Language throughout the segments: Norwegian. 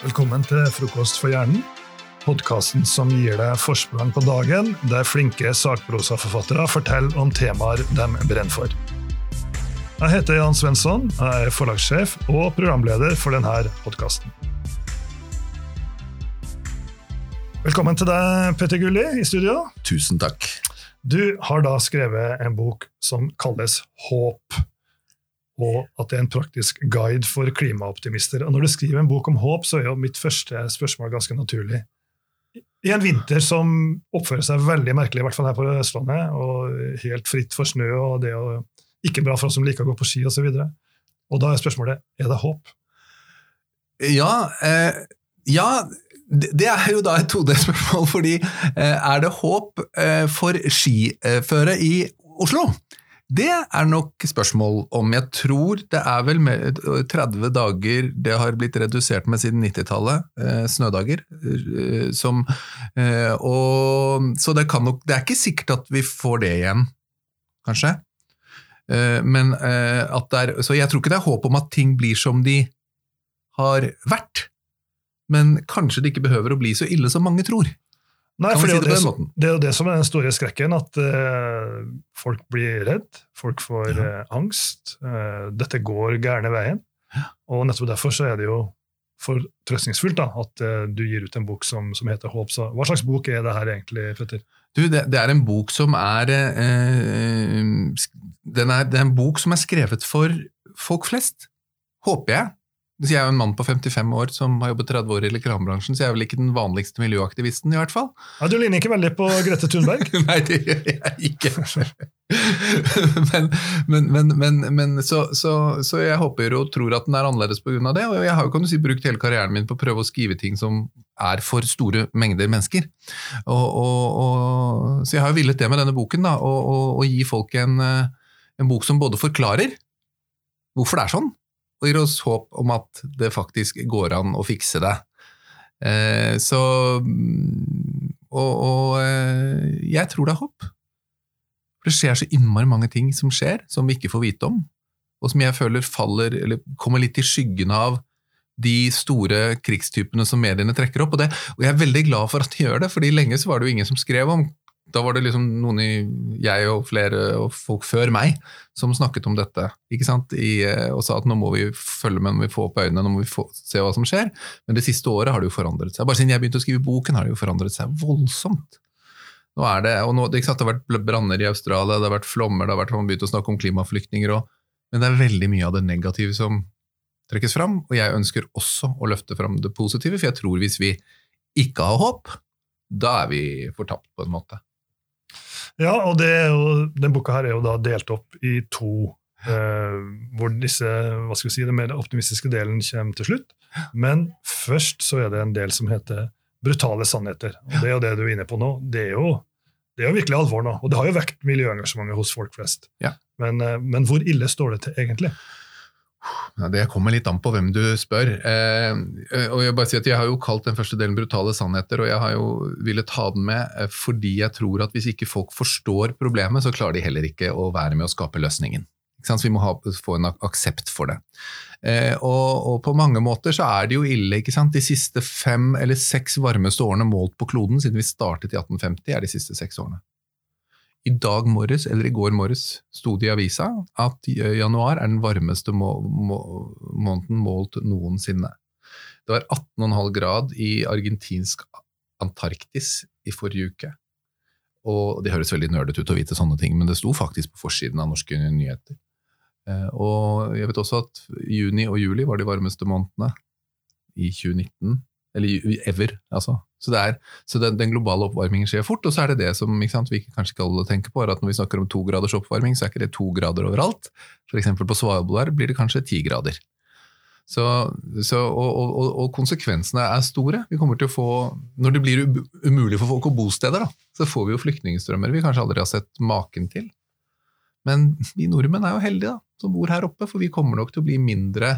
Velkommen til Frokost for hjernen, podkasten som gir deg forsprang på dagen, der flinke sakprosaforfattere forteller om temaer de brenner for. Jeg heter Jan Svensson, jeg er forlagssjef og programleder for denne podkasten. Velkommen til deg, Petter Gulli, i studio. Tusen takk. Du har da skrevet en bok som kalles Håp og at det er en praktisk guide for klimaoptimister. Og Når du skriver en bok om håp, så er jo mitt første spørsmål ganske naturlig. I en vinter som oppfører seg veldig merkelig, i hvert fall her på Østlandet, og helt fritt for snø, og det er ikke bra for oss som liker å gå på ski osv. Og, så og da er spørsmålet er det håp? Ja, eh, ja det er jo da et todelt spørsmål, fordi eh, er det håp eh, for skiføre i Oslo? Det er nok spørsmål om. Jeg tror det er vel 30 dager det har blitt redusert med siden 90-tallet, eh, snødager. Eh, som, eh, og, så det, nok, det, er ikke sikkert at vi får det igjen, kanskje. Men at det er, Så jeg tror ikke det er håp om at ting blir som de har vært. Men kanskje det ikke behøver å bli så ille som mange tror. Nei, for det er, det, det er, jo det som er den store skrekken, at uh, folk blir redd, folk får ja. uh, angst. Uh, dette går gærne veien. Og nettopp derfor så er det jo fortrøstningsfullt da, at du gir ut en bok som, som, heter Håp. Så hva slags bok er det her egentlig, Petter? Du, det, det er en bok som er, er, Det er en bok som er skrevet for folk flest, håper jeg. Jeg er jo en mann på 55 år som har jobbet 30 år i reklamebransjen, så jeg er vel ikke den vanligste miljøaktivisten, i hvert fall. Ja, Du ligner ikke veldig på Grete Thunberg. Nei, det gjør jeg ikke. men, men, men, men så, så, så, jeg håper og tror at den er annerledes pga. det. Og jeg har jo kan du si, brukt hele karrieren min på å prøve å skrive ting som er for store mengder mennesker. Og, og, og, så jeg har jo villet det med denne boken, da, å gi folk en, en bok som både forklarer hvorfor det er sånn, og gir oss håp om at det faktisk går an å fikse det. Eh, så mm, Og, og eh, jeg tror det er håp. For det skjer så innmari mange ting som skjer, som vi ikke får vite om, og som jeg føler faller, eller kommer litt i skyggen av de store krigstypene som mediene trekker opp. Og, det, og jeg er veldig glad for at de gjør det, fordi lenge så var det jo ingen som skrev om da var det liksom noen i jeg og flere og folk før meg som snakket om dette ikke sant? I, eh, og sa at nå må vi følge med, nå må vi få opp øynene, nå må vi få, se hva som skjer. Men det siste året har det jo forandret seg. Bare siden jeg begynte å skrive boken, har det jo forandret seg voldsomt. Nå er Det og nå, det, det har vært branner i Australia, det har vært flommer, det har vært, man begynt å snakke om klimaflyktninger òg. Men det er veldig mye av det negative som trekkes fram. Og jeg ønsker også å løfte fram det positive, for jeg tror hvis vi ikke har håp, da er vi fortapt på en måte. Ja, og den boka her er jo da delt opp i to, eh, hvor disse, hva skal vi si, den mer optimistiske delen kommer til slutt. Men først så er det en del som heter brutale sannheter. Og det er jo det du er inne på nå. Det er jo, det er jo virkelig alvor nå. Og det har jo vekt miljøengasjementet hos folk flest. Ja. Men, eh, men hvor ille står det til egentlig? Det kommer litt an på hvem du spør. Eh, og Jeg bare sier at jeg har jo kalt den første delen 'brutale sannheter', og jeg har jo villet ta den med eh, fordi jeg tror at hvis ikke folk forstår problemet, så klarer de heller ikke å være med å skape løsningen. Så vi må ha, få en aksept for det. Eh, og, og, på mange måter så er det jo ille. ikke sant? De siste fem eller seks varmeste årene målt på kloden siden vi startet i 1850, er de siste seks årene. I dag morges, eller i går morges, sto det i avisa at januar er den varmeste må må måneden målt noensinne. Det var 18,5 grad i argentinsk Antarktis i forrige uke. Og Det høres veldig nerdete ut å vite sånne ting, men det sto faktisk på forsiden av norske nyheter. Eh, og jeg vet også at juni og juli var de varmeste månedene i 2019. Eller ever, altså. Så, er, så den, den, globale oppvarmingen skjer fort, og så er det det som sant, vi kanskje skal tenke på, er at når vi snakker om to graders oppvarming, så er ikke det to grader overalt. F.eks. på Svalbard blir det kanskje ti grader. Så, så, og, og, og, konsekvensene er store. Vi kommer til å få, Når det blir umulig for folk å bo steder, da, så får vi jo flyktningstrømmer vi kanskje aldri har sett maken til. Men vi nordmenn er jo heldige da, som bor her oppe, for vi kommer nok til å bli mindre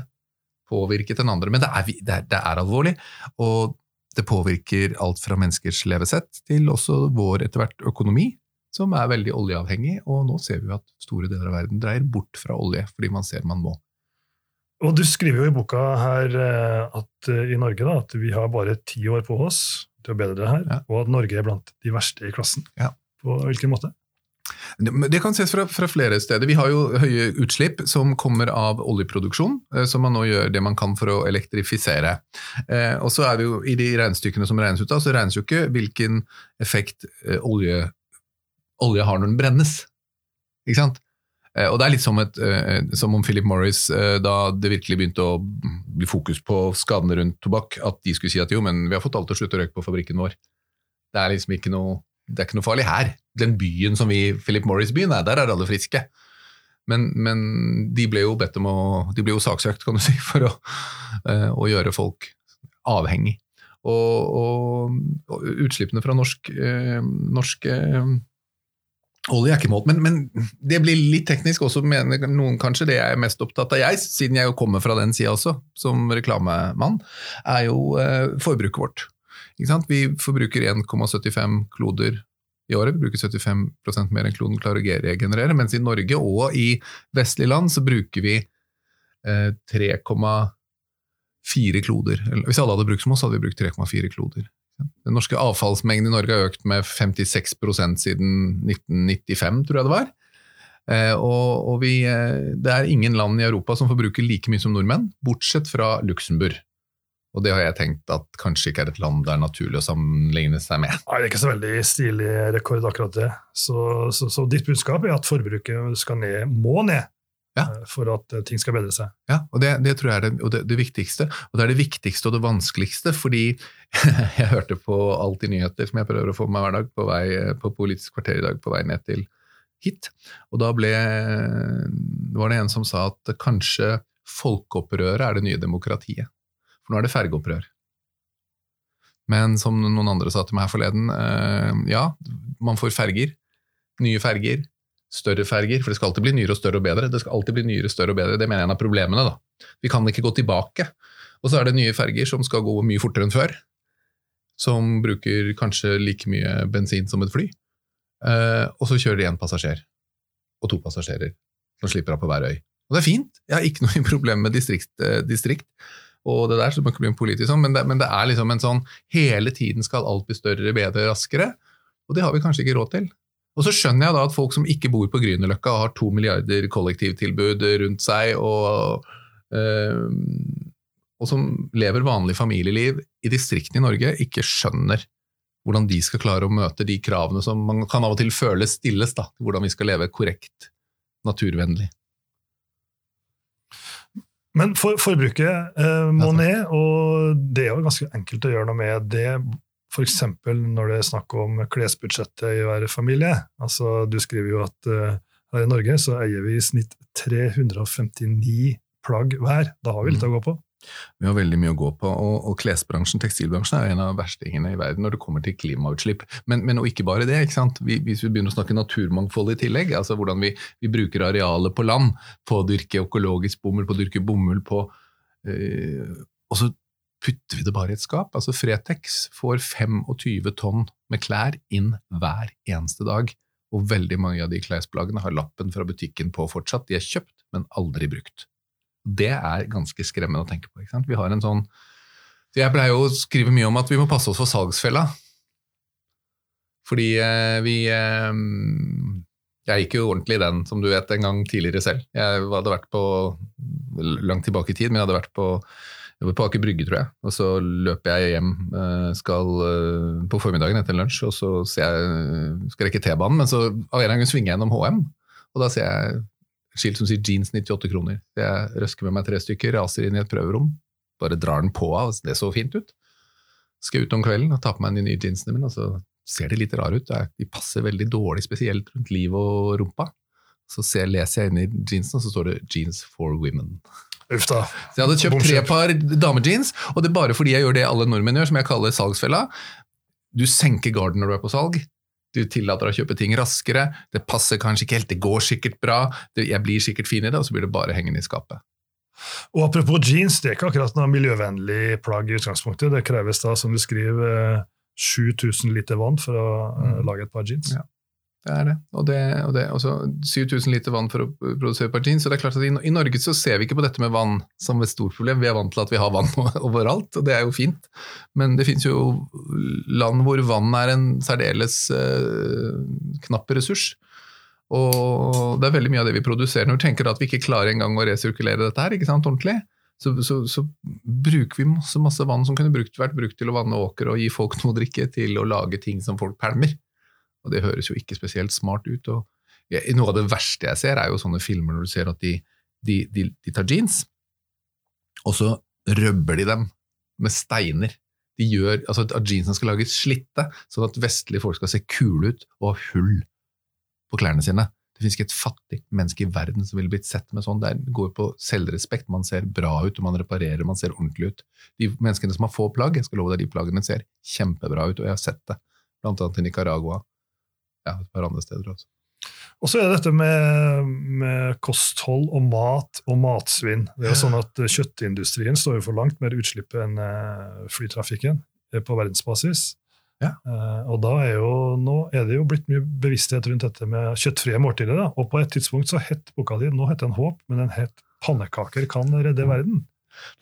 påvirket enn andre. Men det er, det er, det er alvorlig. Og det påvirker alt fra menneskers levesett til også vår etter hvert økonomi, som er veldig oljeavhengig. Og nå ser vi at store deler av verden dreier bort fra olje fordi man ser man må. Og du skriver jo i boka her eh, at eh, i Norge da, at vi har bare ti år på oss til å bedre det her, Ja. og at Norge er blant de verste i klassen. Ja. På hvilken måte? Det det kan ses fra, fra flere steder. Vi har jo høye utslipp som kommer av oljeproduksjon, som så man nå gjør det man kan for å elektrifisere. Eh, og så er vi jo I de regnestykkene som regnes ut av, så regnes jo ikke hvilken effekt eh, olje, olje har når den brennes. Ikke sant? Eh, og det er litt som, et, eh, som om Philip Morris, eh, da det virkelig begynte å bli fokus på skadene rundt tobakk, at de skulle si at jo, men vi har fått alt til å slutte å røyke på fabrikken vår. Det er liksom ikke noe, det er ikke noe farlig her. Den byen som vi, Philip Morris-byen er, der er alle friske. Men, men de ble jo bedt om å, de ble jo saksøkt, kan du si, for å, eh, å gjøre folk avhengig. Og, og, og utslippene fra norsk, eh, norsk eh, olje er ikke målt, men, men det blir litt teknisk også, mener noen kanskje. Det jeg er mest opptatt av, jeg, siden jeg jo kommer fra den sida også, som reklamemann, er jo forbruket vårt. Vi forbruker 1,75 kloder i året. Vi bruker 75% mer enn kloden klarer å regenerere. Mens i Norge og i vestlige land så bruker vi eh, 3,4 kloder. Hvis alle hadde brukt som oss, hadde vi brukt 3,4 kloder. Den norske avfallsmengden i Norge har økt med 56% siden 1995, tror jeg det var. Eh, og, og vi, eh, det er ingen land i Europa som forbruker like mye som nordmenn, bortsett fra Luxembourg. Og det har jeg tenkt at kanskje ikke er et land det er naturlig å sammenligne seg med. Nei, det er ikke så veldig stilig rekord, akkurat det. Så, så, så ditt budskap er at forbruket skal ned, må ned, Ja. eh, for at eh, ting skal bedre seg. Ja, og det, det tror jeg er det, det, det viktigste. Og det er det viktigste og det vanskeligste, fordi jeg hørte på Alltid nyheter, som jeg prøver å få med meg hver dag, på vei på Politisk kvarter i dag, på vei ned til hit. Og da ble, var det en som sa at kanskje folkeopprøret er det nye demokratiet. Nå er det fergeopprør. Men som noen andre sa til meg her forleden, eh, ja, man får ferger. Nye ferger. Større ferger, for det skal alltid bli nyere og større og bedre. Det skal alltid bli nyere, større og bedre. Det mener jeg er en av problemene. da. Vi kan ikke gå tilbake. Og så er det nye ferger som skal gå mye fortere enn før. Som bruker kanskje like mye bensin som et fly. Eh, og så kjører de én passasjer. Og to passasjerer som slipper av på hver øy. Og det er fint. Jeg har ikke noe problem med distrikt, eh, distrikt og det der, så det må ikke bli en politisk sånn, men det, men det er liksom en sånn hele tiden skal alt bli større, bedre, raskere. Og det har vi kanskje ikke råd til. Og så skjønner jeg da at folk som ikke bor på Grünerløkka har to milliarder kollektivtilbud rundt seg, og, øh, og som lever vanlig familieliv i distriktene i Norge, ikke skjønner hvordan de skal klare å møte de kravene som man kan av og til føle stilles, da, hvordan vi skal leve korrekt, naturvennlig. Men for, forbruket eh, må ned, og det er jo ganske enkelt å gjøre noe med det. F.eks. når det er snakk om klesbudsjettet i hver familie. Altså, du skriver jo at eh, her i Norge så eier vi i snitt 359 plagg hver. Da har vi litt å gå på. Vi har veldig mye å gå på, og, og klesbransjen, tekstilbransjen, er en av verstingene i verden når det kommer til klimautslipp. Men, men og ikke bare det. ikke sant? Vi, hvis vi begynner å snakke naturmangfold i tillegg, altså hvordan vi, vi bruker arealet på land på å dyrke økologisk bomull, på å dyrke bomull på øh, Og så putter vi det bare i et skap. Altså Fretex får 25 tonn med klær inn hver eneste dag. Og veldig mange av de klesplaggene har lappen fra butikken på fortsatt. De er kjøpt, men aldri brukt. Det er ganske skremmende å tenke på. Ikke sant? Vi har en sånn så Jeg pleier jo å skrive mye om at vi må passe oss for salgsfella. Fordi eh, vi eh, Jeg gikk jo ordentlig i den, som du vet, en gang tidligere selv. Jeg hadde vært på langt tilbake i tid, men jeg hadde vært på jeg var på Aker Brygge, tror jeg. Og så løper jeg hjem eh, skal, eh, på formiddagen etter lunsj, og så ser jeg, skal rekke T-banen, men så av en gang svinger jeg gjennom HM, og da ser jeg skilt som sier jeans 98 kroner. Jeg røsker med meg tre stykker, raser inn i et prøverom, bare drar den på av, det så fint ut. Skal ut om kvelden og ta på meg de nye jeansene mine, og så ser de litt rare ut. De passer veldig dårlig, spesielt rundt livet og rumpa. Så ser, leser jeg inn i jeansene, og så står det 'Jeans for women'. Uff da. Så jeg hadde kjøpt tre par damejeans, og det er bare fordi jeg gjør det alle nordmenn gjør, som jeg kaller salgsfella. Du senker garden når du er på salg. Du tillater å kjøpe ting raskere. Det passer kanskje ikke helt, det går sikkert bra. Jeg blir sikkert fin i det, og så blir det bare hengende i skapet. Og apropos jeans, det er ikke akkurat noe miljøvennlig plagg i utgangspunktet. Det kreves da, som du skriver, eh, 7000 liter vann for å eh, Mm. lage et par jeans. Ja. Det er det. Og det, og det også 7000 liter vann for å produsere partien. Så det er klart at i, i, Norge så ser vi ikke på dette med vann som et stort problem. Vi er vant til at vi har vann overalt, og det er jo fint. Men det finnes jo land hvor vann er en særdeles eh, knapp ressurs. Og det er veldig mye av det vi produserer. Når vi tenker at vi ikke klarer engang å resirkulere dette her, ikke sant, ordentlig, så, så, så, bruker vi masse, masse vann som kunne brukt, vært brukt til å vanne åker og gi folk noe å drikke, til å lage ting som folk pælmer. Og det høres jo ikke spesielt smart ut. og Noe av det verste jeg ser, er jo sånne filmer når du ser at de, de, de, de tar jeans, og så røbber de dem med steiner. De gjør, altså At jeansene skal lages slitte, sånn at vestlige folk skal se kule ut og ha hull på klærne sine. Det finnes ikke et fattig menneske i verden som ville blitt sett med sånn. Det går på selvrespekt. Man ser bra ut, og man reparerer, man ser ordentlig ut. De menneskene som har få plagg, jeg skal love deg, de plaggene ser kjempebra ut, og jeg har sett det. Blant annet i Nicaragua. Ja, et par andre steder også. Og så er det dette med, med, kosthold og mat og matsvinn. Det er jo sånn at Kjøttindustrien står jo for langt mer utslipp enn eh, flytrafikken på verdensbasis. Ja. Uh, og da er jo, nå er det jo blitt mye bevissthet rundt dette med kjøttfrie måltider. Da. Og på et tidspunkt så het boka di nå heter den Håp, men den het Pannekaker kan redde verden.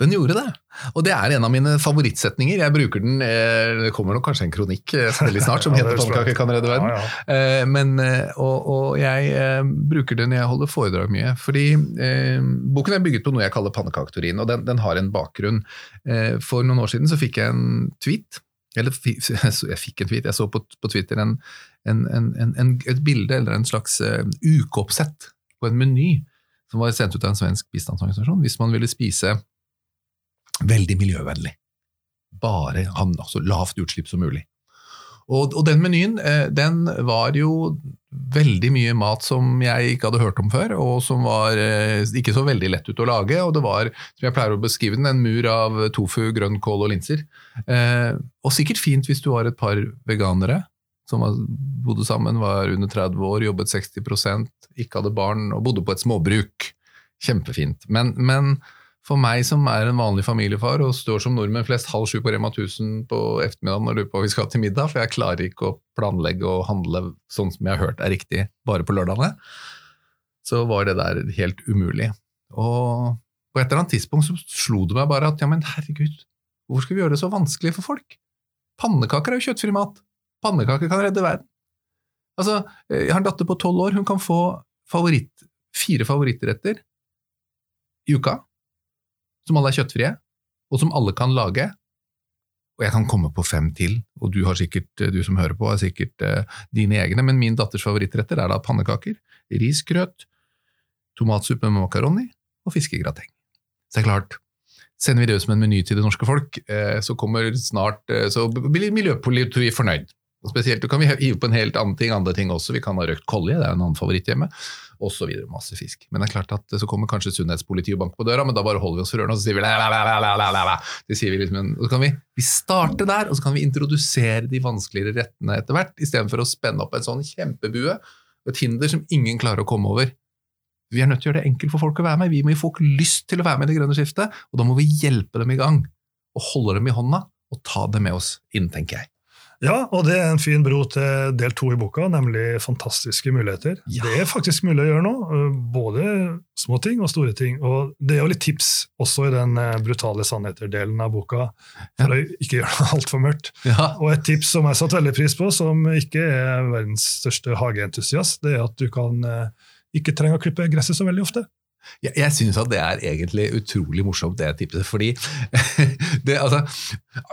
Den gjorde det, og det er en av mine favorittsetninger. Jeg bruker den, eh, Det kommer nok kanskje en kronikk eh, veldig snart som heter 'Pannekaker kan redde verden'. Ja, ja. Men, og, og, jeg bruker den når jeg holder foredrag mye. fordi eh, Boken er bygget på noe jeg kaller pannekaketeorien, og den, den, har en bakgrunn. Eh, for noen år siden så fikk jeg en tweet eller jeg fikk en tweet, jeg så på, på Twitter en, en, en, et bilde eller en slags ukeoppsett på en meny som var sendt ut av en svensk bistandsorganisasjon hvis man ville spise veldig miljøvennlig. Bare ha altså lavt utslipp som mulig. Og, og, den menyen eh, den var jo veldig mye mat som jeg ikke hadde hørt om før, og som var eh, ikke så veldig lett ut å lage. Og det var, som jeg pleier å beskrive den, en mur av tofu, grønnkål og linser. Eh, og sikkert fint hvis du var et par veganere som bodde sammen, var under 30 år, jobbet 60% ikke hadde barn og bodde på et småbruk. Kjempefint. Men, men for meg som er en vanlig familiefar og står som nordmenn flest halv sju på Rema 1000 på ettermiddagen og lurer på hva vi skal til middag, for jeg klarer ikke å planlegge og handle sånn som jeg har hørt er riktig bare på lørdagene, så var det der helt umulig. Og på et eller annet tidspunkt så slo det meg bare at ja, men herregud, hvorfor skal vi gjøre det så vanskelig for folk? Pannekaker er jo kjøttfri mat. Pannekaker kan redde verden. Altså, Jeg har en datter på tolv år, hun kan få favoritt, fire favorittretter i uka som alle er kjøttfrie, og som alle kan lage. Og jeg kan komme på fem til, og du, sikkert, du som hører på, har sikkert uh, dine egne, men min datters favorittretter er da pannekaker, risgrøt, tomatsuppe med makaroni og fiskegrateng. Så det er klart, sender vi det ut som en meny til det norske folk, uh, så kommer snart, så blir miljøpolitiet fornøyd. Og spesielt, Du kan vi hive på en helt annen ting, andre ting også. Vi kan ha røkt kolje, det er en annen favoritt hjemme Og så videre, Masse fisk. Men det er klart at så kommer kanskje sunnhetspolitiet og banker på døra, men da bare holder vi oss for ørene og så sier vi la, sier vi liksom, så kan vi, vi starte der, og så kan vi introdusere de vanskeligere rettene etter hvert, istedenfor å spenne opp en sånn kjempebue, et hinder som ingen klarer å komme over. Vi er nødt til å gjøre det enkelt for folk å være med. Vi må gi folk lyst til å være med i det grønne skiftet, og da må vi hjelpe dem i gang. Og holde dem i hånda, og ta dem med oss inn, tenker jeg. Ja, og det er en fin bro til del to i boka, nemlig fantastiske muligheter. Ja. Det er faktisk mulig å gjøre nå, både små ting og store ting. Og det er jo litt tips også i den brutale sannheter-delen av boka, for ja. å ikke gjøre det altfor mørkt. Ja. Og et tips som jeg satte veldig pris på, som ikke er verdens største hageentusiast, det er at du kan ikke trenge å klippe gresset så veldig ofte. Jeg, jeg syns at det er egentlig utrolig morsomt, det tipset. Fordi det, altså,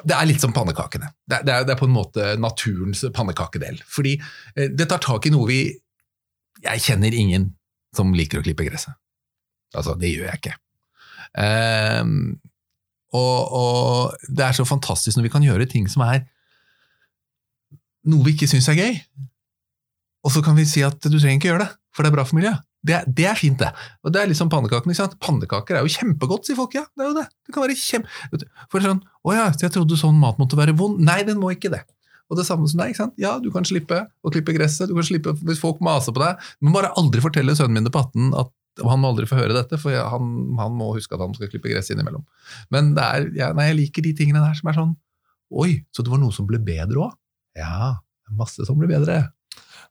det er litt som pannekakene. Det, det, er, det, er, på en måte naturens pannekakedel. Fordi eh, det tar tak i noe vi Jeg kjenner ingen som liker å klippe gresset. Altså, det gjør jeg ikke. Um, og, og, det er så fantastisk når vi kan gjøre ting som er noe vi ikke syns er gøy. Og så kan vi si at du trenger ikke gjøre det, for det er bra for miljøet. Det, det, er fint, det. Og det er litt som pannekakene. ikke sant? Pannekaker er jo kjempegodt, sier folk. Ja, det er jo det. Det kan være kjempe... For sånn, Å ja, jeg trodde sånn mat måtte være vond. Nei, den må ikke det. Og det samme som deg. ikke sant? Ja, du kan slippe å klippe gresset, du kan slippe hvis folk maser på deg. Du må bare aldri fortelle sønnen min på 18 at han må aldri få høre dette, for han, han, må huske at han skal klippe gress innimellom. Men det er, ja, nei, jeg liker de tingene der som er sånn Oi, så det var noe som ble bedre òg? Ja, masse som ble bedre.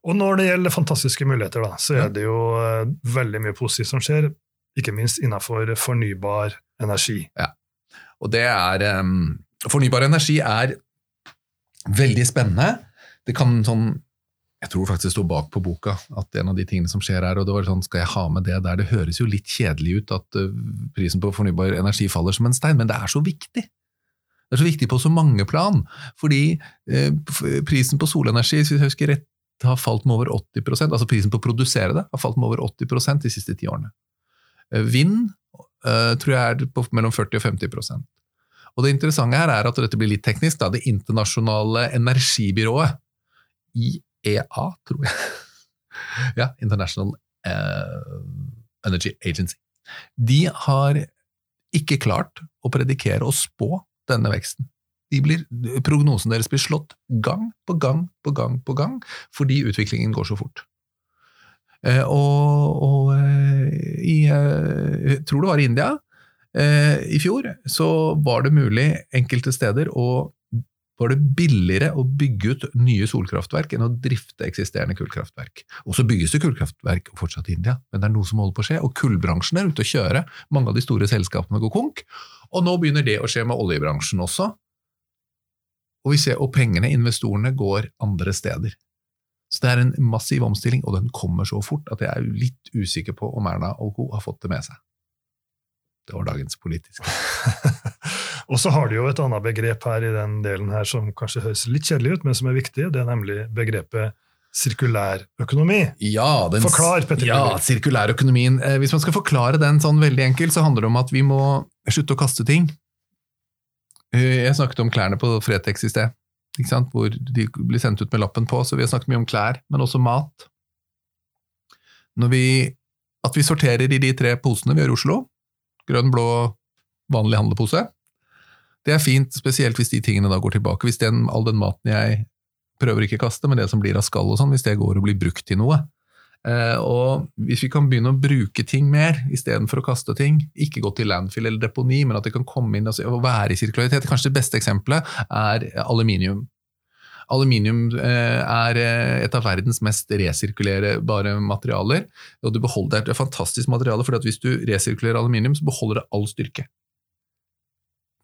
Og når det gjelder fantastiske muligheter, da, så er det jo eh, veldig mye positivt som skjer, ikke minst innenfor fornybar energi. Ja. Og det er um, Fornybar energi er veldig spennende. Det kan sånn Jeg tror faktisk det står bak på boka at en av de tingene som skjer her, og det var sånn, skal jeg ha med det der? Det høres jo litt kjedelig ut at uh, prisen på fornybar energi faller som en stein, men det er så viktig. Det er så viktig på så mange plan, fordi eh, prisen på solenergi hvis jeg husker rett, har falt med over 80% altså prisen på å produsere det har falt med over 80 de siste ti årene. Eh, vind eh, tror jeg er på mellom 40 og 50% Og Det interessante her er at dette blir litt teknisk. Da, det internasjonale energibyrået, IEA, tror jeg Ja, International uh, Energy Agency. De har ikke klart å predikere og spå denne veksten. De blir, prognosen deres blir slått gang på gang på gang på gang fordi utviklingen går så fort. Eh, og, og eh, i, eh, jeg tror det var i India i fjor, så var det mulig enkelte steder å var det billigere å bygge ut nye solkraftverk enn å drifte eksisterende kullkraftverk. Og så bygges det kullkraftverk fortsatt i India, men det er noe som holder på å skje. Og kullbransjen er ute å kjøre. Mange av de store selskapene går konk. Og nå begynner det å skje med oljebransjen også. Og, vi ser, og pengene, investorene, går andre steder. Så det er en massiv omstilling, og den kommer så fort at jeg er litt usikker på om Erna og co. har fått det med seg. Det var dagens politiske. og så har du jo et annet begrep her i den delen her som kanskje høres litt kjedelig ut, men som er viktig. Det er nemlig begrepet sirkulærøkonomi. Ja, den, Forklar, Petter. Ja, sirkulærøkonomien. Eh, hvis man skal forklare den sånn veldig enkelt, så handler det om at vi må slutte å kaste ting. Jeg snakket om klærne på Fretex i sted, hvor de blir sendt ut med lappen på. Så vi har snakket mye om klær, men også mat. Vi, at vi sorterer i de tre posene vi har i Oslo, grønn, blå, vanlig handlepose, det er fint, spesielt hvis de tingene da går tilbake. Hvis den, all den maten jeg prøver ikke å kaste, men det som blir av skall og sånn, hvis det går og blir brukt til noe, og hvis vi kan begynne å bruke ting mer istedenfor å kaste ting, ikke gå til landfill eller deponi, men at det kan komme inn og være i sirkularitet Kanskje det beste eksempelet er aluminium. Aluminium eh, er eh, et av verdens mest resirkulerbare materialer. og du beholder, Det er et fantastisk materiale, for hvis du resirkulerer aluminium, så beholder det all styrke.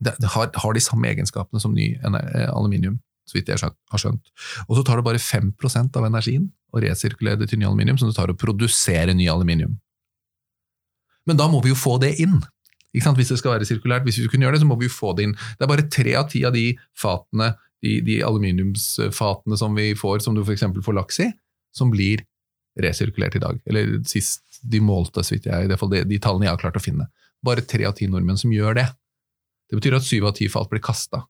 Det har de samme egenskapene som ny aluminium, så vidt jeg har skjønt. Og så tar det bare 5% av energien å resirkulere det til ny aluminium som det tar å produsere ny aluminium. Men da må vi jo få det inn. Hvis det skal være sirkulært, hvis vi kunne gjøre det, så må vi jo få det inn. Det er bare tre av ti av de fatene, de, de aluminiumsfatene som vi får, som du f.eks. får laks i, som blir resirkulert i dag. Eller sist de målte, så vidt jeg, i hvert fall de, de tallene jeg har klart å finne. Bare tre av ti nordmenn som gjør det. Det betyr at syv av ti fat blir kasta.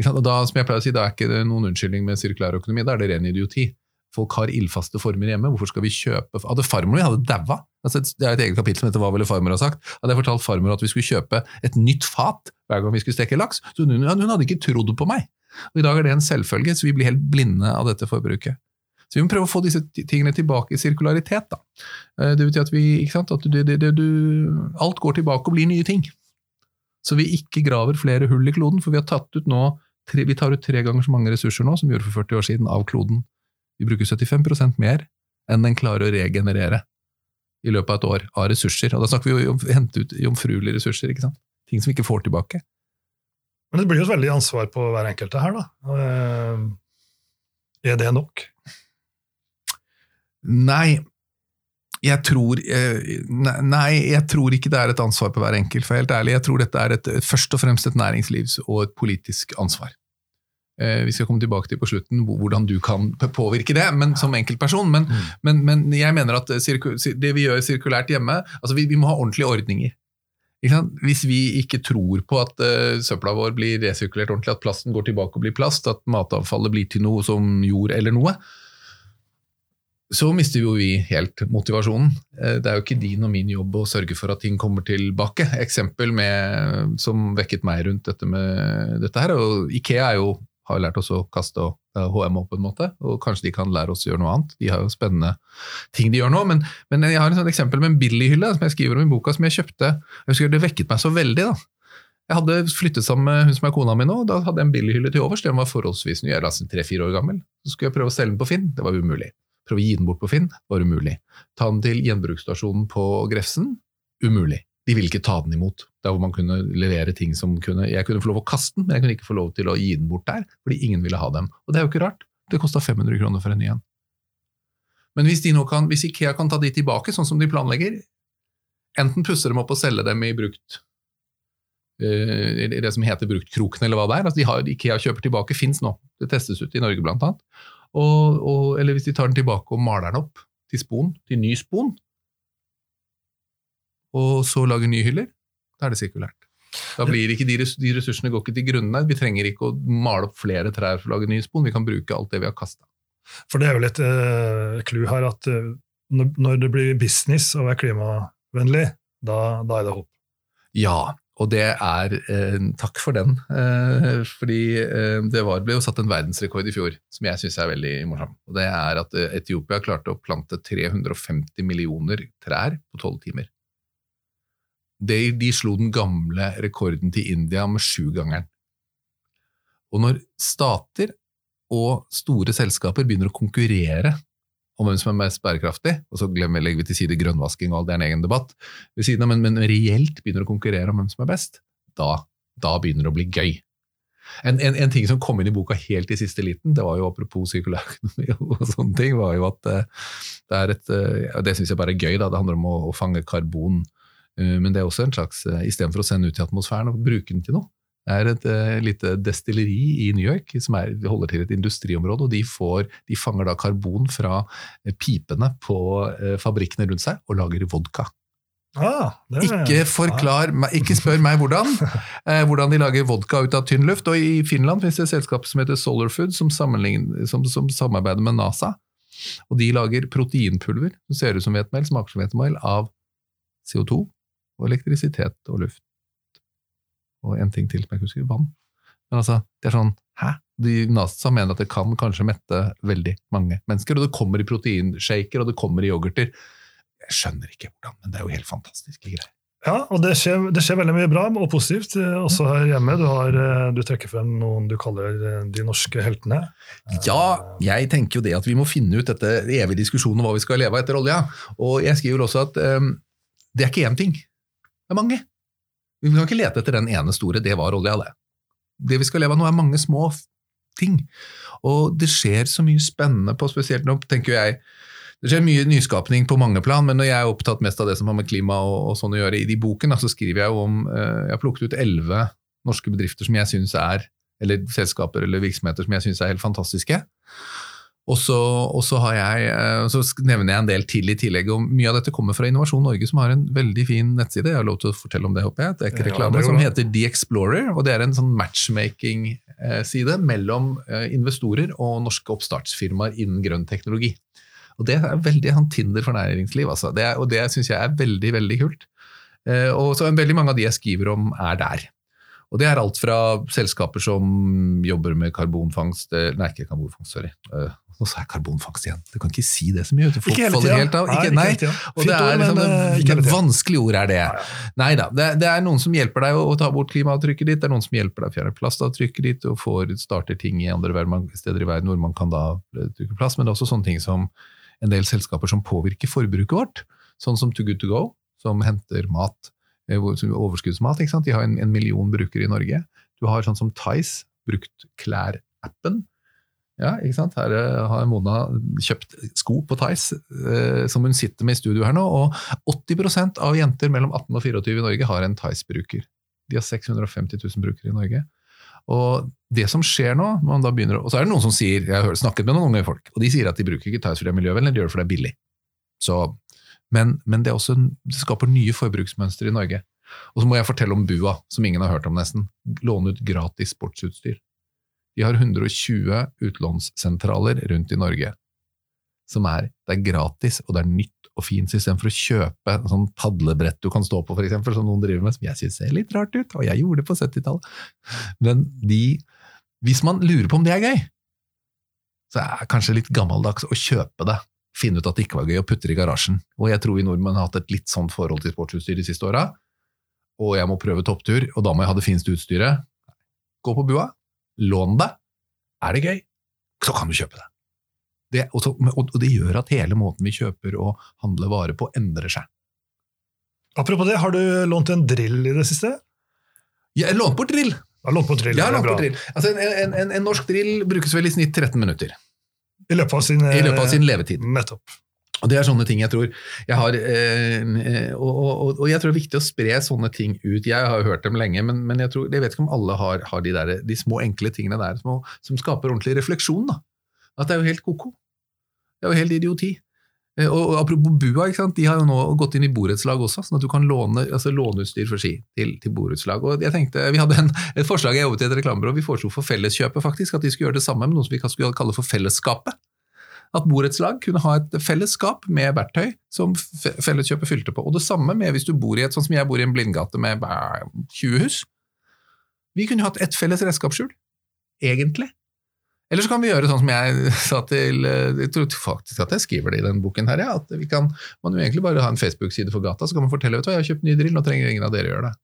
Og da, som jeg si, da er ikke det noen unnskyldning med sirkulær økonomi, da er det ren idioti folk har ildfaste former hjemme. Hvorfor skal vi kjøpe Hadde farmor hadde daua altså, Det er et eget kapittel som heter Hva ville farmor ha sagt? Hadde jeg fortalt farmor at vi skulle kjøpe et nytt fat hver gang vi skulle steke laks, så hun, hun hadde ikke trodd på meg. Og I dag er det en selvfølge, så vi blir helt blinde av dette forbruket. Så vi må prøve å få disse tingene tilbake i sirkularitet. Da. Eh, det betyr at, vi, sant, at det, det, det, alt går tilbake og blir nye ting. Så vi ikke graver flere hull i kloden, for vi nå vi tar ut tre ganger så mange ressurser nå som vi gjorde for 40 år siden av kloden vi bruker 75% mer enn den klarer å regenerere i løpet av et år av ressurser. Og da snakker vi jo om å hente ut jomfruelige ressurser, ikke sant? ting som vi ikke får tilbake. Men det blir jo et veldig ansvar på hver enkelte her, da. Eh, er det nok? Nei, jeg tror, eh, nei, jeg tror ikke det er et ansvar på hver enkelt, for helt ærlig. Jeg tror dette er et, først og fremst et næringslivs- og et politisk ansvar. Eh, vi skal komme tilbake til på slutten hvordan du kan påvirke det men som enkeltperson. Men, mm. men, men jeg mener at det vi gjør sirkulært hjemme altså vi, vi må ha ordentlige ordninger. Hvis vi ikke tror på at uh, søpla vår blir resirkulert ordentlig, at plasten går tilbake og blir plast, at matavfallet blir til noe som jord eller noe, så mister jo vi helt motivasjonen. Det er jo ikke din og min jobb å sørge for at ting kommer tilbake. Eksempel med, som vekket meg rundt dette med dette her, og Ikea er jo har lært oss å kaste HMO på en måte, og kanskje de kan lære oss å gjøre noe annet. De har jo spennende ting de gjør nå. Men, men jeg har et eksempel med en Billy-hylle som jeg skriver om i boka, som jeg kjøpte. Jeg husker Det vekket meg så veldig. da. Jeg hadde flyttet sammen med hun som er kona mi nå, og da hadde jeg en Billy-hylle til overs. Den var forholdsvis ny, jeg var tre-fire år gammel. Så skulle jeg prøve å selge den på Finn, det var umulig. Prøve å gi den bort på Finn var umulig. Ta den til gjenbruksstasjonen på Grefsen umulig. De ville ikke ta den imot. Der hvor man kunne levere ting som kunne Jeg kunne få lov å kaste den, men jeg kunne ikke få lov til å gi den bort der, fordi ingen ville ha dem. Og det er jo ikke rart. Det kosta 500 kroner for en ny en. Men hvis, kan, hvis Ikea kan ta de tilbake, sånn som de planlegger, enten pusse dem opp og selge dem i brukt i det som heter bruktkroken, eller hva det er. Altså de har, Ikea kjøper tilbake, fins nå. Det testes ut i Norge, blant annet. Og, og, eller hvis de tar den tilbake og maler den opp til spon, til ny spon, og så lage nye hyller, da er det sirkulært. Da blir ikke de, de ressursene går ikke til grunne. Vi trenger ikke å male opp flere trær for å lage nye spon, vi kan bruke alt det vi har kasta. For det er vel et clou uh, her at uh, når det blir business å være klimavennlig, da, da er det håp. Ja, og det er eh, Takk for den. Eh, fordi eh, det var, ble jo satt en verdensrekord i fjor, som jeg syns er veldig morsom. Og det er at eh, Etiopia klarte å plante 350 millioner trær på tolv timer. De, de slo den gamle rekorden til India med sjugangeren. Og når stater og store selskaper begynner å konkurrere om hvem som er mest bærekraftig, og så legger vi til side grønnvasking og alt, det er en egen debatt, ved siden av, men, men reelt begynner å konkurrere om hvem som er best, da, da begynner det å bli gøy. En, en, en, ting som kom inn i boka helt i siste liten, det var jo apropos sirkulærøkonomi og sånne ting, var jo at uh, det er et uh, Det syns jeg bare er gøy, da. Det handler om å, å fange karbon. Uh, men det er også en slags Istedenfor å sende ut i atmosfæren og bruke den til noe, det er et uh, lite destilleri i New York som er, holder til et industriområde, og de, får, de fanger da karbon fra pipene på fabrikkene rundt seg og lager vodka. Ah, er, ikke, forklar, ah. ikke spør meg hvordan, hvordan de lager vodka ut av tynn luft. Og I Finland finnes det et selskap som heter Solarfood, som, som, som samarbeider med NASA. Og De lager proteinpulver som ser ut som hvetemel, smaker som hvetemel, av CO2 og elektrisitet og luft og en ting til som jeg ikke husker, vann. Men altså, det er sånn Hæ? De NASA mener at det kan kanskje mette veldig mange mennesker, og det kommer i proteinshaker, og det kommer i yoghurter. Jeg skjønner ikke hvordan, men det er jo helt fantastiske greier. Ja, og det skjer, det skjer, veldig mye bra og positivt eh, også her hjemme. Du, har, eh, du, trekker frem noen du kaller eh, de norske heltene. Ja, jeg tenker jo det at vi må finne ut dette evige diskusjonen om hva vi skal leve av etter olja. Og jeg skriver også at um, det er ikke én ting, det er mange. Vi kan ikke lete etter den ene store, det var olja, det. Det vi skal leve av nå, er mange små ting. Og det skjer så mye spennende på spesielt nå, tenker jeg det skjer mye nyskapning på mange plan, men når jeg er opptatt mest av det som har med klima og, og sånn å gjøre i de boken, så skriver jeg jo om eh, Jeg har plukket ut elleve norske bedrifter som jeg syns er eller selskaper eller virksomheter som jeg syns er helt fantastiske. Og så, og så, jeg, eh, så, nevner jeg en del til i tillegg. og Mye av dette kommer fra Innovasjon Norge, som har en veldig fin nettside. Jeg har lov til å fortelle om det, håper jeg. Det er ikke reklame, ja, som heter The Explorer. og Det er en sånn matchmaking-side mellom eh, investorer og norske oppstartsfirmaer innen grønn teknologi. Og Det er veldig han Tinder for næringsliv, altså. Det er, og det syns jeg er veldig, veldig kult. Eh, og så Veldig mange av de jeg skriver om, er der. Og Det er alt fra selskaper som jobber med karbonfangst Nei, ikke karbonfangst, sorry. Og så er karbonfangst igjen. Du kan ikke si det så mye. Folk ikke hele tida. Ikke, nei, ikke og det er liksom, det, vanskelig ord er det. Nei da. Det, det, er noen som hjelper deg å ta bort klimaavtrykket ditt, det er noen som hjelper deg å fjerne plastavtrykket ditt, og får, starter ting i andre steder i verden hvor man kan da trykke plass. Men det er også sånne ting som en del selskaper som påvirker forbruket vårt, sånn som Too Good To Go, som henter mat, eh, overskuddsmat. ikke sant? De har en, en million brukere i Norge. Du har sånn som Tice, brukt klær-appen ja, ikke sant? Her eh, har Mona kjøpt sko på Theis eh, som hun sitter med i studio her nå. Og 80% av jenter mellom 18 og 24 i Norge har en Theis-bruker. De har 650 000 brukere i Norge. Og det som skjer nå, man da begynner, og så er det noen som sier, jeg har snakket med noen unge folk, og de sier at de bruker ikke Theis fordi det er miljøvennlig, de gjør det fordi det er billig. Så, men, men det, også, det skaper nye forbruksmønstre i Norge. Og så må jeg fortelle om Bua, som ingen har hørt om nesten. Låne ut gratis sportsutstyr. De har 120 utlånssentraler rundt i Norge. Som er, det er gratis, og det er nytt og fint system for å kjøpe en sånn padlebrett du kan stå på, for eksempel, som noen driver med, som jeg syns ser litt rart ut, og jeg gjorde det på 70-tallet. Men de, hvis man lurer på om det er gøy, så er det kanskje litt gammeldags å kjøpe det. Finne ut at det ikke var gøy, og putte det i garasjen. Og jeg tror vi nordmenn har hatt et litt sånt forhold til sportsutstyr de siste åra. Og jeg må prøve topptur, og da må jeg ha det fineste utstyret. Gå på bua, lån det. Er det gøy, så kan du kjøpe det. Det, og, så, og det gjør at hele måten vi kjøper og handler varer på, endrer seg. Apropos det, har du lånt en drill i det siste? Jeg lånte bort drill! Jeg lånt bort drill, Jeg lånt bort drill. Altså, en, en, en, norsk drill brukes vel i snitt 13 minutter I løpet av sin, i løpet av sin levetid. Nettopp. Og Det er sånne ting jeg tror jeg har eh, og, og, og jeg tror det er viktig å spre sånne ting ut. Jeg har jo hørt dem lenge, men, men jeg, tror, jeg vet ikke om alle har, har de, der, de små, enkle tingene der som, som skaper ordentlig refleksjon. da. At det er jo helt ko-ko. Det er jo helt idioti. Eh, Og, og Apropos Bua, de har jo nå gått inn i borettslag også, sånn at du kan låne altså låneutstyr for ski til, til borettslag. Jeg tenkte, Vi hadde en, et forslag jeg jobbet i et reklamebyrå, vi foreslo for Felleskjøpet faktisk, at de skulle gjøre det samme med noe som vi skulle kalle for Fellesskapet. At borettslag kunne ha et fellesskap med verktøy som fe- Felleskjøpet fylte på. Og det samme med hvis du bor i et sånn som jeg bor i en blindgate med 20 hus. Vi kunne hatt ett felles redskapsskjul, egentlig. Eller så kan vi gjøre sånn som jeg sa til eh, Jeg tror faktisk at jeg skriver det i den boken her, ja, at vi kan man jo egentlig bare ha en Facebook-side for gata, så kan man fortelle vet du hva, jeg har kjøpt ny drill, nå trenger ingen av dere gjøre det.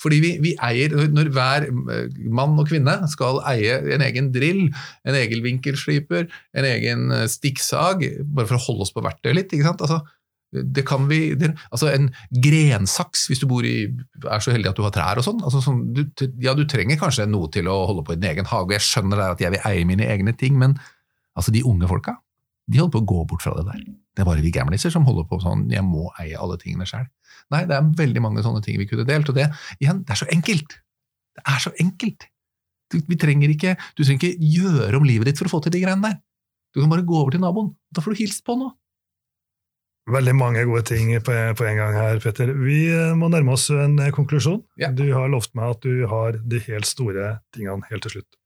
Fordi vi, vi eier, Når hver eh, mann og kvinne skal eie en egen drill, en egen vinkelsliper, en egen eh, stikksag, bare for å holde oss på verktøyet litt ikke sant? Altså, det kan vi, det, altså En grensaks, hvis du bor i, er så heldig at du har trær og sånn. Altså ja, du trenger kanskje noe til å holde på i din egen hage. Jeg skjønner at jeg vil eie mine egne ting, men altså de unge folka de holder på å gå bort fra det der. Det er bare vi gamliser som holder på sånn 'jeg må eie alle tingene sjøl'. Nei, det er veldig mange sånne ting vi kunne delt. Og det, igjen, det er så enkelt! Det er så enkelt! Du, vi trenger ikke, du trenger ikke gjøre om livet ditt for å få til de greiene der. Du kan bare gå over til naboen. Da får du hilst på noe. Veldig mange gode ting på, på en gang her, Petter. Vi eh, må nærme oss en eh, konklusjon. Ja. Du har lovt meg at du har de helt store tingene helt til slutt.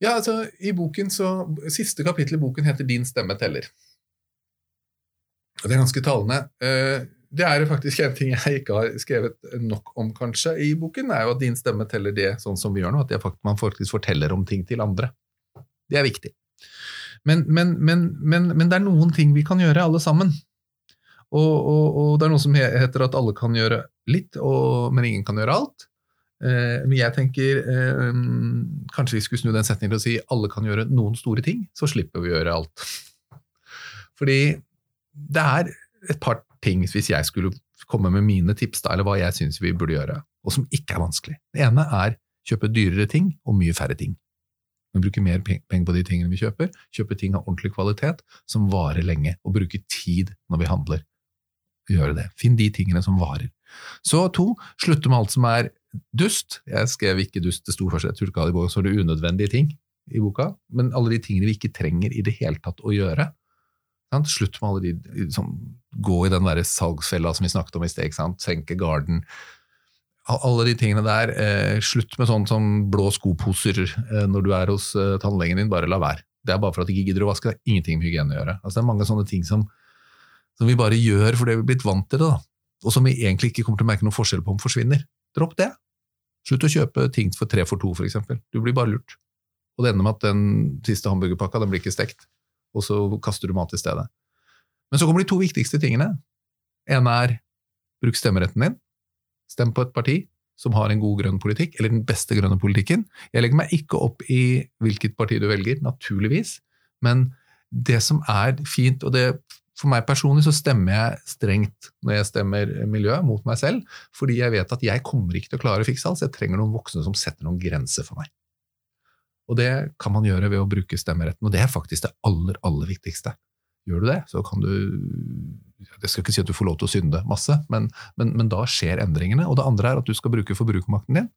Ja, altså, i boken så, Siste kapittel i boken heter 'Din stemme teller'. Det er ganske talende. Eh, Det er faktisk en ting jeg ikke har skrevet nok om kanskje i boken, er jo at din stemme teller det sånn som vi gjør nå, at man faktisk forteller om ting til andre. Det er viktig. Men, men, men, men det er noen ting vi kan gjøre, alle sammen. Og, og, og det er noe som heter at alle kan gjøre litt, og, men ingen kan gjøre alt. Eh, men jeg tenker eh, kanskje vi skulle snu den setningen til å si alle kan gjøre noen store ting, så slipper vi å gjøre alt. Fordi det er et par ting, hvis jeg skulle komme med mine tips, da, eller hva jeg syns vi burde gjøre, og som ikke er vanskelig. Det ene er kjøpe dyrere ting og mye færre ting. Vi bruker mer penger på de tingene vi kjøper, kjøpe ting av ordentlig kvalitet som varer lenge, og bruke tid når vi handler. Gjøre det. Finn de tingene som varer. Så to, slutte med alt som er dust. Jeg skrev ikke dust, det sto først, jeg tror i boka, så det unødvendige ting i boka, men alle de tingene vi ikke trenger i det hele tatt å gjøre. Sant? Slutt med alle de som Gå i den derre salgsfella som vi snakket om i sted. Senke garden. Alle de tingene der. Eh, slutt med sånn som blå skoposer eh, når du er hos eh, tannlegen din. Bare la være. Det er bare for at du ikke gidder å vaske. Det har ingenting med hygiene å gjøre. Altså, det er mange sånne ting som, som vi bare gjør fordi vi er blitt vant til det. da. Og som vi egentlig ikke kommer til å merke noen forskjell på om forsvinner. Dropp det. Slutt å kjøpe ting for tre for to, for eksempel. Du blir bare lurt. Og det ender med at den siste hamburgerpakka den blir ikke stekt, og så kaster du mat i stedet. Men så kommer de to viktigste tingene. En er bruk stemmeretten din. Stem på et parti som har en god grønn politikk, eller den beste grønne politikken. Jeg legger meg ikke opp i hvilket parti du velger, naturligvis, men det som er fint, og det for meg personlig så stemmer jeg strengt når jeg stemmer miljø mot meg selv, fordi jeg vet at jeg kommer ikke til å klare å fikse alt, så jeg trenger noen voksne som setter noen grenser for meg. Og det kan man gjøre ved å bruke stemmeretten, og det er faktisk det aller, aller viktigste. Gjør du det, så kan du Jeg skal ikke si at du får lov til å synde masse, men, men, men da skjer endringene. Og det andre er at du skal bruke forbrukermakten din,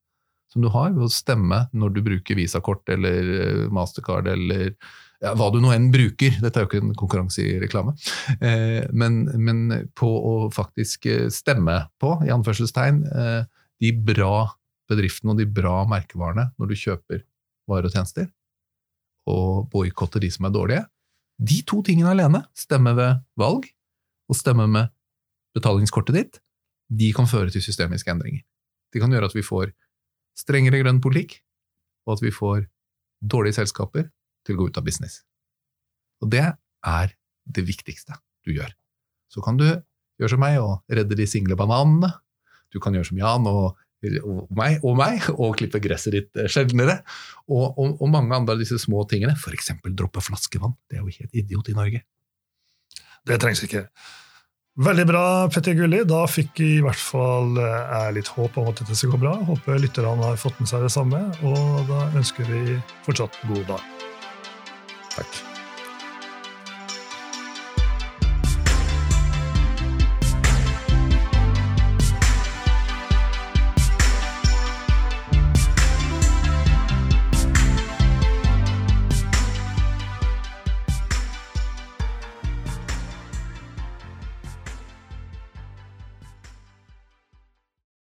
som du har ved å stemme når du bruker visakort eller eh, mastercard eller ja, hva du nå enn bruker. Dette er jo ikke en konkurranse i reklame. Eh, men, men på å faktisk eh, stemme på, i anførselstegn, eh, de bra bedriftene og de bra merkevarene når du kjøper varer og tjenester, og boikotte de som er dårlige. De to tingene alene, stemme ved valg og stemme med betalingskortet ditt, de kan føre til systemiske endringer. De kan gjøre at vi får strengere grønn politikk, og at vi får dårlige selskaper til å gå ut av business. Og det er det viktigste du gjør. Så kan du gjøre som meg og redde de single bananene. Du kan gjøre som Jan og og meg, og meg, og klippe gresset ditt eh, sjeldnere. Og, og, og mange andre av disse små tingene, f.eks. droppe flaskevann. Det er jo helt idiot i Norge. Det trengs ikke. Veldig bra, Petter Gulli. Da fikk i hvert fall eh, jeg litt håp om at dette skal gå bra. Håper lytterne har fått med seg det samme, og da ønsker vi fortsatt god dag. Takk.